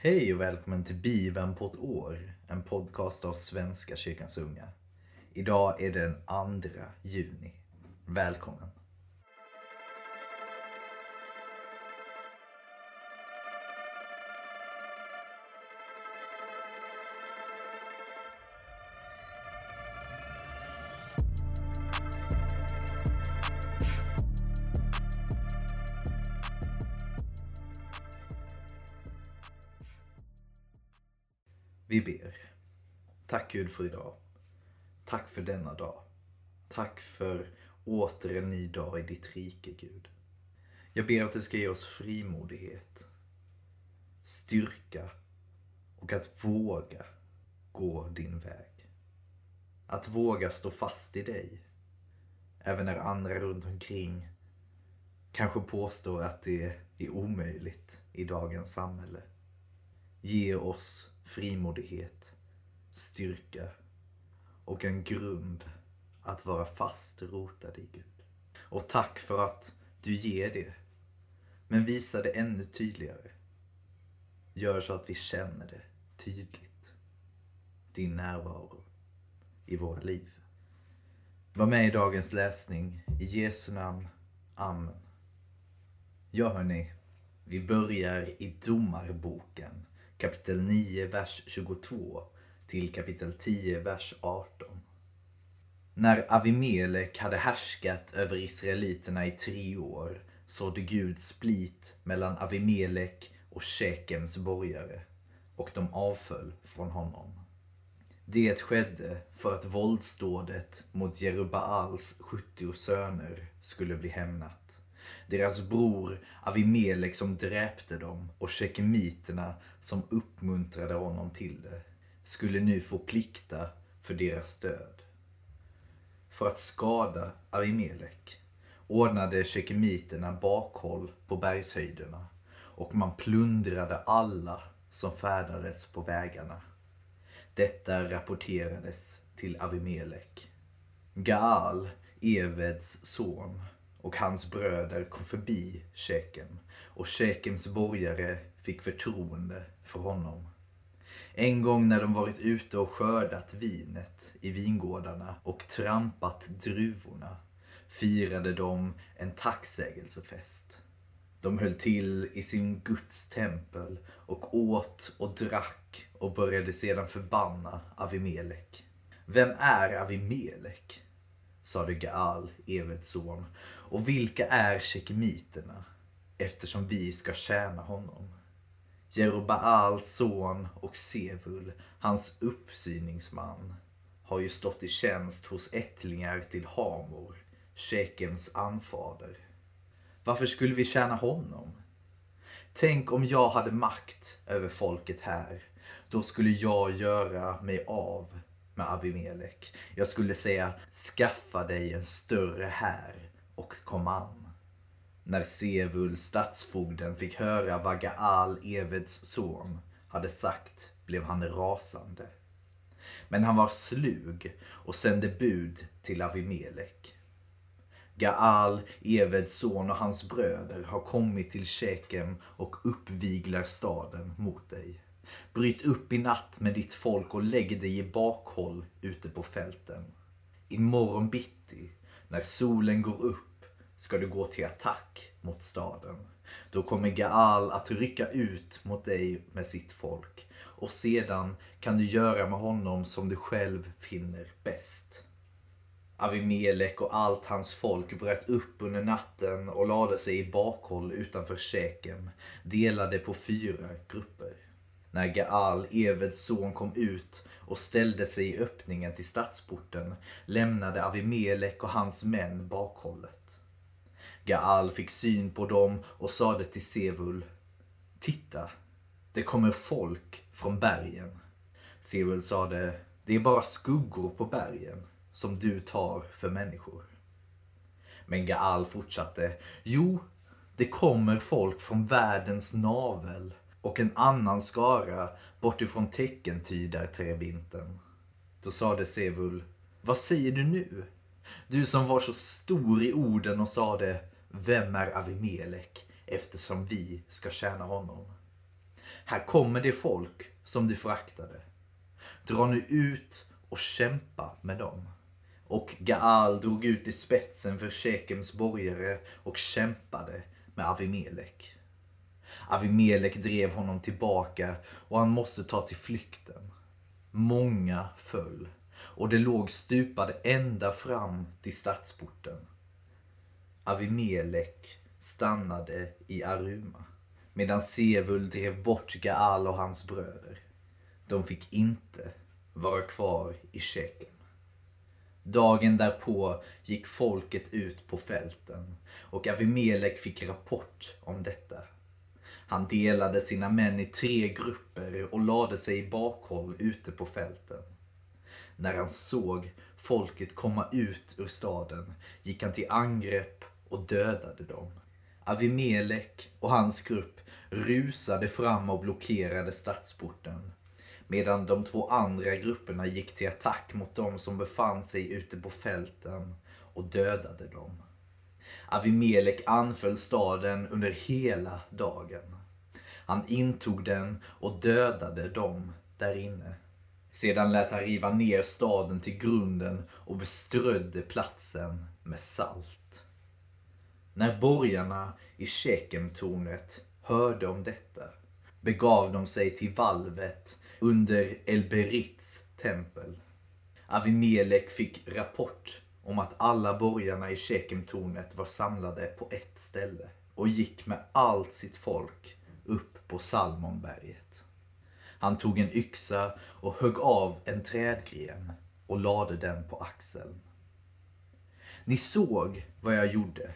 Hej och välkommen till Bibeln på ett år, en podcast av Svenska kyrkans unga. Idag är det den 2 juni. Välkommen! För idag. Tack för denna dag. Tack för åter en ny dag i ditt rike Gud. Jag ber att du ska ge oss frimodighet, styrka och att våga gå din väg. Att våga stå fast i dig. Även när andra runt omkring kanske påstår att det är omöjligt i dagens samhälle. Ge oss frimodighet, styrka och en grund att vara fast rotad i Gud. Och tack för att du ger det. Men visa det ännu tydligare. Gör så att vi känner det tydligt. Din närvaro i våra liv. Var med i dagens läsning. I Jesu namn. Amen. Ja hörni, vi börjar i Domarboken kapitel 9, vers 22 till kapitel 10, vers 18. När Avimelek hade härskat över israeliterna i tre år sådde Gud split mellan Avimelek och Shekems borgare och de avföll från honom. Det skedde för att våldsdådet mot Jerubaals 70 söner skulle bli hämnat deras bror Avimelek som dräpte dem och shekemiterna som uppmuntrade honom till det skulle nu få plikta för deras död. För att skada Avimelek ordnade shekemiterna bakhåll på bergshöjderna och man plundrade alla som färdades på vägarna. Detta rapporterades till Avimelek. Gaal, Eveds son, och hans bröder kom förbi Shekem och Shekems borgare fick förtroende för honom. En gång när de varit ute och skördat vinet i vingårdarna och trampat druvorna firade de en tacksägelsefest. De höll till i sin Guds tempel och åt och drack och började sedan förbanna Avimelek. Vem är Avimelek? sade Gaal, Eveds son. Och vilka är shekemiterna? Eftersom vi ska tjäna honom. Jerobaals son och Sevul, hans uppsyningsman, har ju stått i tjänst hos ättlingar till Hamor, Shekems anfader. Varför skulle vi tjäna honom? Tänk om jag hade makt över folket här. Då skulle jag göra mig av med Avimelek. Jag skulle säga, skaffa dig en större här och kom an. När Sevul, stadsfogden, fick höra vad Gaal, Eveds son, hade sagt blev han rasande. Men han var slug och sände bud till Avimelek. Gaal, Eveds son och hans bröder har kommit till Shekem och uppviglar staden mot dig. Bryt upp i natt med ditt folk och lägg dig i bakhåll ute på fälten. Imorgon bitti, när solen går upp, ska du gå till attack mot staden. Då kommer Gaal att rycka ut mot dig med sitt folk och sedan kan du göra med honom som du själv finner bäst. Avimelek och allt hans folk bröt upp under natten och lade sig i bakhåll utanför Shekem, delade på fyra grupper. När Gaal, Eveds son, kom ut och ställde sig i öppningen till stadsporten lämnade Avimelek och hans män bakhållet. Gaal fick syn på dem och sade till Sevul Titta, det kommer folk från bergen. Sevul sade Det är bara skuggor på bergen som du tar för människor. Men Gaal fortsatte Jo, det kommer folk från världens navel och en annan skara bortifrån teckentydarträbinten. Då sade Sevul, vad säger du nu? Du som var så stor i orden och sade, vem är Avimelek eftersom vi ska tjäna honom? Här kommer det folk som du föraktade. Dra nu ut och kämpa med dem. Och Gaal drog ut i spetsen för Shekems borgare och kämpade med Avimelek. Avimelek drev honom tillbaka och han måste ta till flykten. Många föll och det låg stupade ända fram till stadsporten. Avimelek stannade i Aruma medan Sevul drev bort Gaal och hans bröder. De fick inte vara kvar i Shekem. Dagen därpå gick folket ut på fälten och Avimelek fick rapport om detta. Han delade sina män i tre grupper och lade sig i bakhåll ute på fälten. När han såg folket komma ut ur staden gick han till angrepp och dödade dem. Avimelek och hans grupp rusade fram och blockerade stadsporten medan de två andra grupperna gick till attack mot dem som befann sig ute på fälten och dödade dem. Avimelek anföll staden under hela dagen. Han intog den och dödade dem där inne. Sedan lät han riva ner staden till grunden och beströdde platsen med salt. När borgarna i Shekemtornet hörde om detta begav de sig till valvet under Elberits tempel. Avimelek fick rapport om att alla borgarna i Shekemtornet var samlade på ett ställe och gick med allt sitt folk upp på Salmonberget. Han tog en yxa och högg av en trädgren och lade den på axeln. Ni såg vad jag gjorde,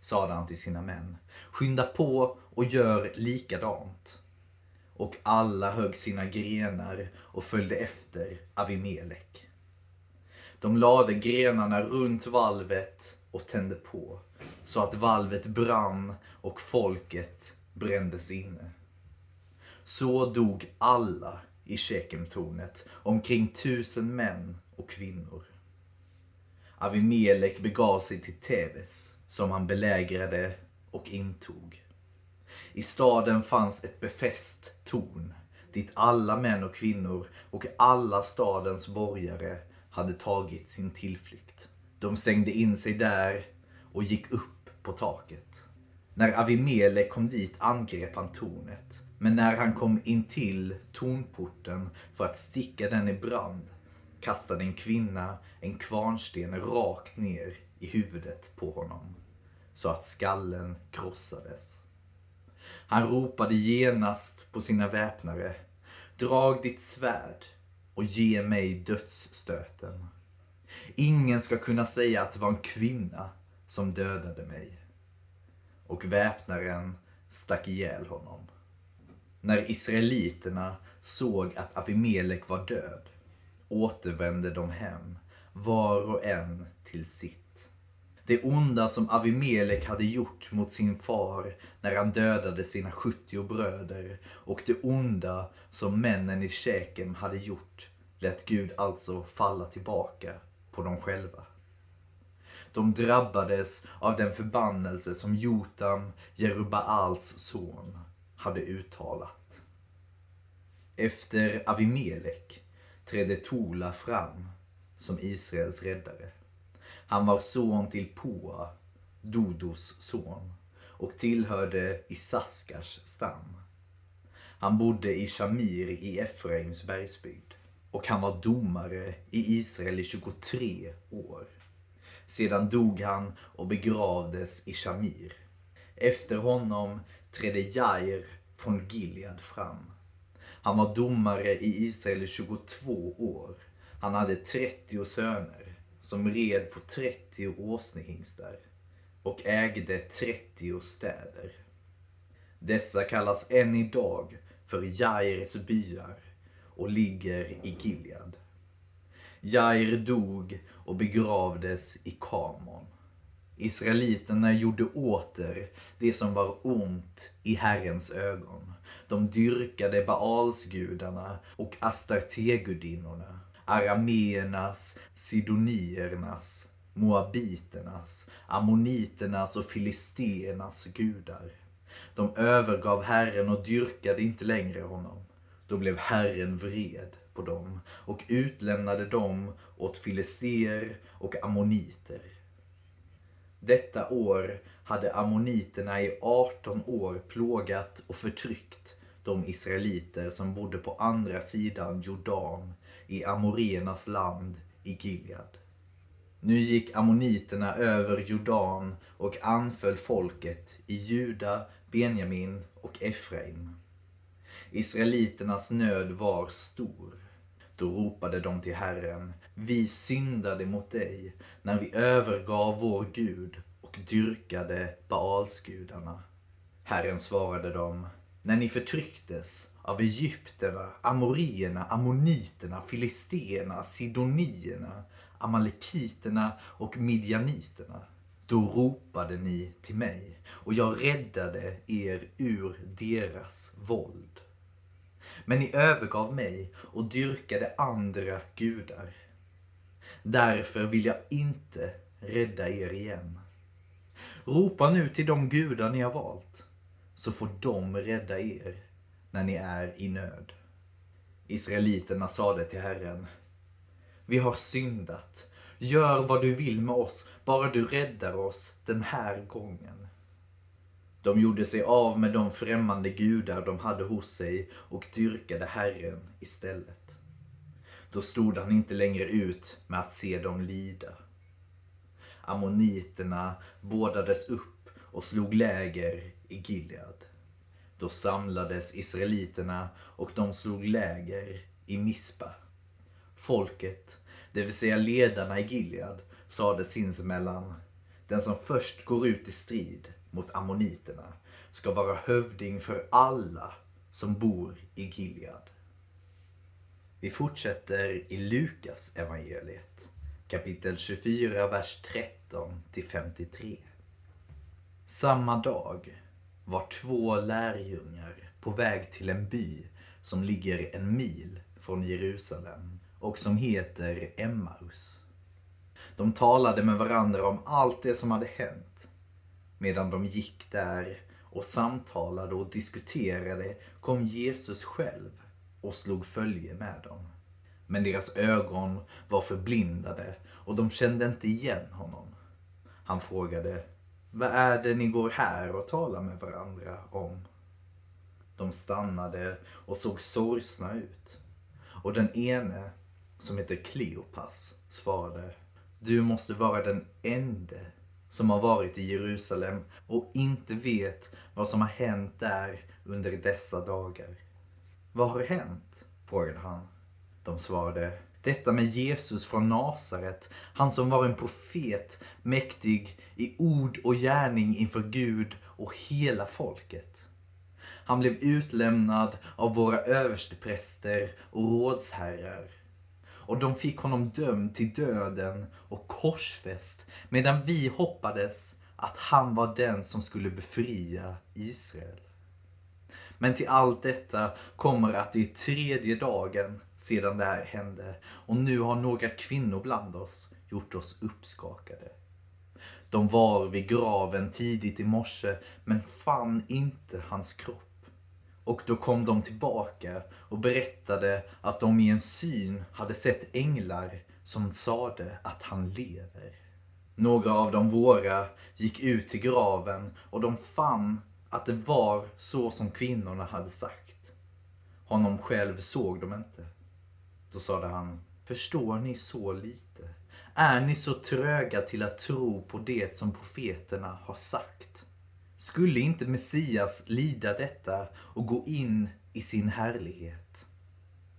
sade han till sina män. Skynda på och gör likadant. Och alla högg sina grenar och följde efter Avimelek. De lade grenarna runt valvet och tände på, så att valvet brann och folket brändes inne. Så dog alla i Shekemtornet, omkring tusen män och kvinnor. Avimelek begav sig till Tebes, som han belägrade och intog. I staden fanns ett befäst torn, dit alla män och kvinnor och alla stadens borgare hade tagit sin tillflykt. De stängde in sig där och gick upp på taket. När Avimele kom dit angrep han tornet. Men när han kom in till tornporten för att sticka den i brand kastade en kvinna en kvarnsten rakt ner i huvudet på honom så att skallen krossades. Han ropade genast på sina väpnare. Drag ditt svärd och ge mig dödsstöten. Ingen ska kunna säga att det var en kvinna som dödade mig och väpnaren stack ihjäl honom. När israeliterna såg att Avimelek var död återvände de hem, var och en till sitt. Det onda som Avimelek hade gjort mot sin far när han dödade sina 70 bröder och det onda som männen i Shekem hade gjort lät Gud alltså falla tillbaka på dem själva. De drabbades av den förbannelse som Jotam, Jerubaals son, hade uttalat. Efter Avimelek trädde Tola fram som Israels räddare. Han var son till Poa, Dodos son, och tillhörde Isaskars stam. Han bodde i Shamir i Efraims bergsbygd och han var domare i Israel i 23 år. Sedan dog han och begravdes i Shamir. Efter honom trädde Jair från Gilead fram. Han var domare i Israel i 22 år. Han hade 30 söner som red på 30 åsnehingstar och ägde 30 städer. Dessa kallas än idag för Jairs byar och ligger i Gilead. Jair dog och begravdes i Kamon. Israeliterna gjorde åter det som var ont i Herrens ögon. De dyrkade Baalsgudarna och Astartegudinnorna, arameernas, sidoniernas, moabiternas, ammoniternas och filisteernas gudar. De övergav Herren och dyrkade inte längre honom. Då blev Herren vred på dem och utlämnade dem åt filister och ammoniter. Detta år hade ammoniterna i 18 år plågat och förtryckt de israeliter som bodde på andra sidan Jordan i amoriernas land i Gilead. Nu gick ammoniterna över Jordan och anföll folket i Juda, Benjamin och Efraim. Israeliternas nöd var stor. Då ropade de till Herren. Vi syndade mot dig när vi övergav vår Gud och dyrkade Baalsgudarna. Herren svarade dem. När ni förtrycktes av egypterna, amorierna, ammoniterna, filisterna, sidonierna, amalekiterna och midjaniterna. Då ropade ni till mig och jag räddade er ur deras våld. Men ni övergav mig och dyrkade andra gudar. Därför vill jag inte rädda er igen. Ropa nu till de gudar ni har valt, så får de rädda er när ni är i nöd. Israeliterna sade till Herren, vi har syndat. Gör vad du vill med oss, bara du räddar oss den här gången. De gjorde sig av med de främmande gudar de hade hos sig och dyrkade Herren istället. Då stod han inte längre ut med att se dem lida. Ammoniterna bådades upp och slog läger i Gilead. Då samlades israeliterna och de slog läger i Mispa. Folket, det vill säga ledarna i Gilead, sade sinsemellan Den som först går ut i strid mot ammoniterna ska vara hövding för alla som bor i Gilead. Vi fortsätter i Lukas evangeliet kapitel 24, vers 13 till 53. Samma dag var två lärjungar på väg till en by som ligger en mil från Jerusalem och som heter Emmaus. De talade med varandra om allt det som hade hänt. Medan de gick där och samtalade och diskuterade kom Jesus själv och slog följe med dem. Men deras ögon var förblindade och de kände inte igen honom. Han frågade, vad är det ni går här och talar med varandra om? De stannade och såg sorgsna ut. Och den ene, som heter Kleopas, svarade, du måste vara den ende som har varit i Jerusalem och inte vet vad som har hänt där under dessa dagar. Vad har hänt? frågade han. De svarade, detta med Jesus från Nasaret, han som var en profet, mäktig i ord och gärning inför Gud och hela folket. Han blev utlämnad av våra överstepräster och rådsherrar. Och de fick honom dömd till döden och korsfäst medan vi hoppades att han var den som skulle befria Israel. Men till allt detta kommer att det är tredje dagen sedan det här hände och nu har några kvinnor bland oss gjort oss uppskakade. De var vid graven tidigt i morse men fann inte hans kropp. Och då kom de tillbaka och berättade att de i en syn hade sett änglar som sade att han lever. Några av de våra gick ut till graven och de fann att det var så som kvinnorna hade sagt. Honom själv såg de inte. Då sade han, förstår ni så lite? Är ni så tröga till att tro på det som profeterna har sagt? Skulle inte Messias lida detta och gå in i sin härlighet?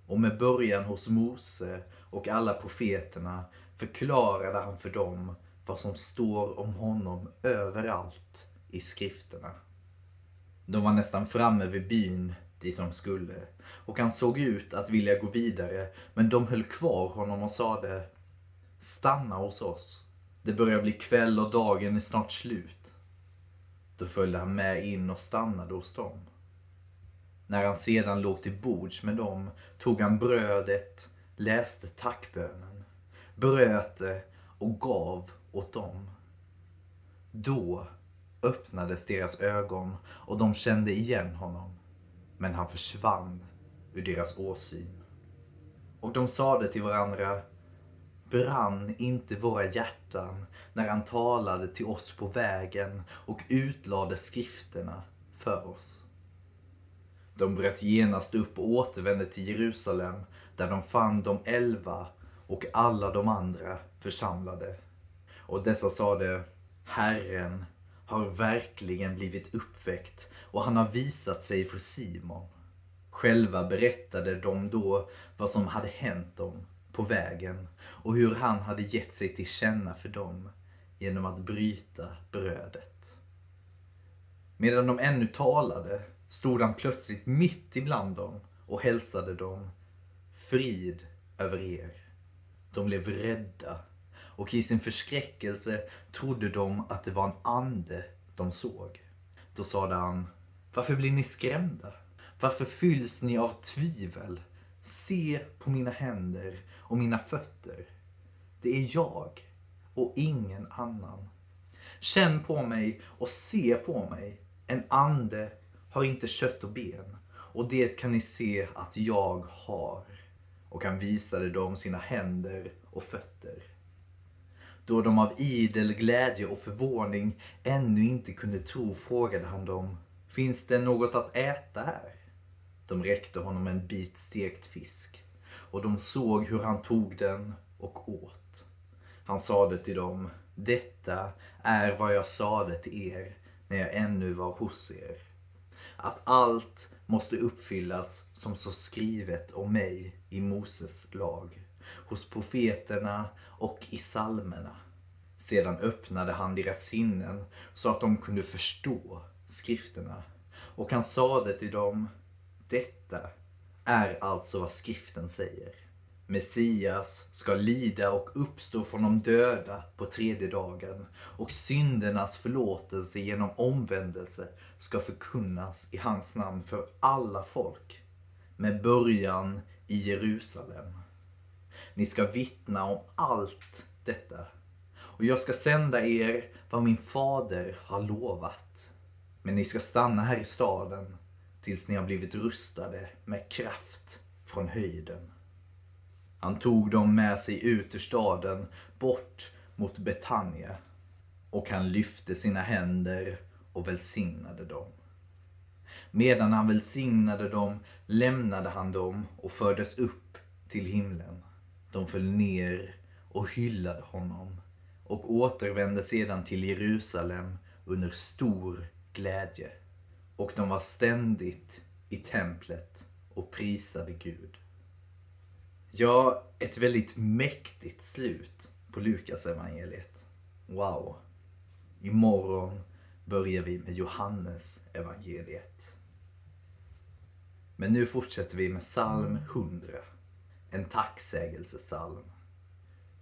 Och med början hos Mose och alla profeterna förklarade han för dem vad som står om honom överallt i skrifterna. De var nästan framme vid byn dit de skulle och han såg ut att vilja gå vidare men de höll kvar honom och sade Stanna hos oss. Det börjar bli kväll och dagen är snart slut. Då följde han med in och stannade hos dem. När han sedan låg till bords med dem tog han brödet, läste tackbönen, bröt det och gav åt dem. Då öppnades deras ögon och de kände igen honom. Men han försvann ur deras åsyn. Och de sade till varandra Brann inte våra hjärtan när han talade till oss på vägen och utlade skrifterna för oss? De bröt genast upp och återvände till Jerusalem där de fann de elva och alla de andra församlade. Och dessa sade Herren har verkligen blivit uppväckt och han har visat sig för Simon. Själva berättade de då vad som hade hänt dem på vägen och hur han hade gett sig till känna för dem genom att bryta brödet. Medan de ännu talade stod han plötsligt mitt ibland dem och hälsade dem Frid över er. De blev rädda och i sin förskräckelse trodde de att det var en ande de såg. Då sade han Varför blir ni skrämda? Varför fylls ni av tvivel? Se på mina händer och mina fötter. Det är jag och ingen annan. Känn på mig och se på mig. En ande har inte kött och ben och det kan ni se att jag har. Och han visade dem sina händer och fötter. Då de av idel glädje och förvåning ännu inte kunde tro frågade han dem Finns det något att äta här? De räckte honom en bit stekt fisk och de såg hur han tog den och åt. Han sade till dem Detta är vad jag sade till er när jag ännu var hos er. Att allt måste uppfyllas som så skrivet om mig i Moses lag, hos profeterna och i salmerna. Sedan öppnade han deras sinnen så att de kunde förstå skrifterna. Och han sade till dem, detta är alltså vad skriften säger. Messias ska lida och uppstå från de döda på tredje dagen och syndernas förlåtelse genom omvändelse ska förkunnas i hans namn för alla folk med början i Jerusalem. Ni ska vittna om allt detta och jag ska sända er vad min fader har lovat. Men ni ska stanna här i staden tills ni har blivit rustade med kraft från höjden. Han tog dem med sig ut ur staden, bort mot Betania och han lyfte sina händer och välsignade dem. Medan han välsignade dem lämnade han dem och fördes upp till himlen. De föll ner och hyllade honom och återvände sedan till Jerusalem under stor glädje. Och de var ständigt i templet och prisade Gud. Ja, ett väldigt mäktigt slut på Lukas evangeliet. Wow. Imorgon börjar vi med Johannes evangeliet. Men nu fortsätter vi med psalm 100. En tacksägelsesalm.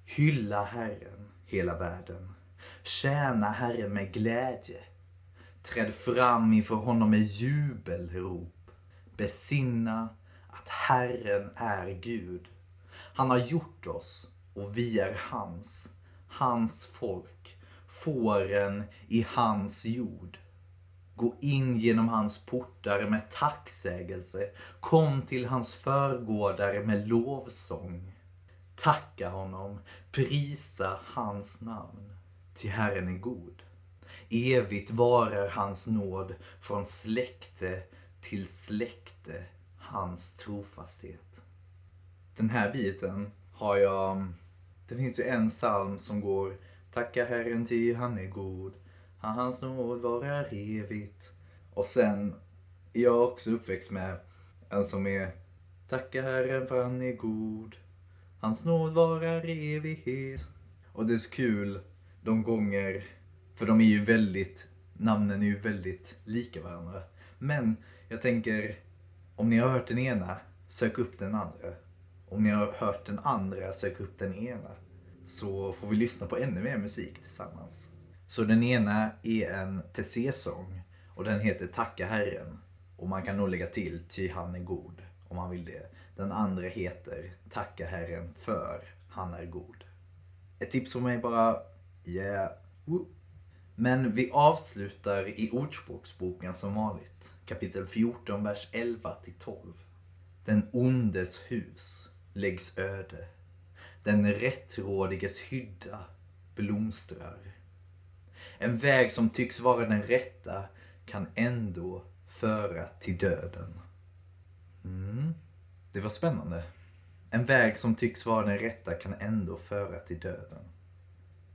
Hylla Herren, hela världen. Tjäna Herren med glädje. Träd fram inför honom med jubelrop. Besinna att Herren är Gud. Han har gjort oss och vi är hans, hans folk, fåren i hans jord. Gå in genom hans portar med tacksägelse. Kom till hans förgårdar med lovsång. Tacka honom, prisa hans namn. Ty Herren är god. Evigt varar hans nåd från släkte till släkte, hans trofasthet. Den här biten har jag... Det finns ju en psalm som går Tacka Herren ty han är god. Hans nåd varar evigt. Och sen är jag också uppväxt med en som är Tacka Herren för han är god. Hans nåd varar evighet. Och det är så kul de gånger, för de är ju väldigt, namnen är ju väldigt lika varandra. Men jag tänker, om ni har hört den ena, sök upp den andra. Om ni har hört den andra, sök upp den ena. Så får vi lyssna på ännu mer musik tillsammans. Så den ena är en Tessé-sång och den heter Tacka Herren. Och man kan nog lägga till Ty han är god om man vill det. Den andra heter Tacka Herren för han är god. Ett tips från mig bara, yeah. Woo. Men vi avslutar i Ordspråksboken som vanligt. Kapitel 14, vers 11 till 12. Den ondes hus läggs öde. Den rättrådiges hydda blomstrar. En väg som tycks vara den rätta kan ändå föra till döden. Mm. Det var spännande. En väg som tycks vara den rätta kan ändå föra till döden.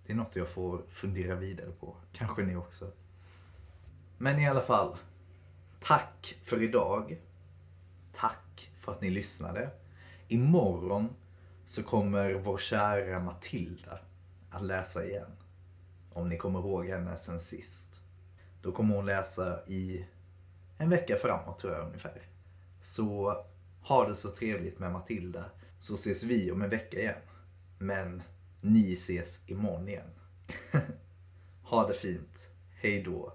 Det är något jag får fundera vidare på. Kanske ni också. Men i alla fall. Tack för idag. Tack för att ni lyssnade. Imorgon så kommer vår kära Matilda att läsa igen. Om ni kommer ihåg henne sen sist. Då kommer hon läsa i en vecka framåt tror jag ungefär. Så ha det så trevligt med Matilda. Så ses vi om en vecka igen. Men ni ses imorgon igen. ha det fint. Hej då.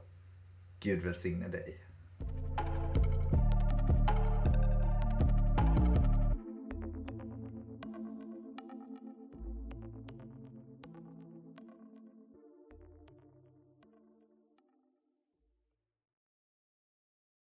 Gud välsigne dig.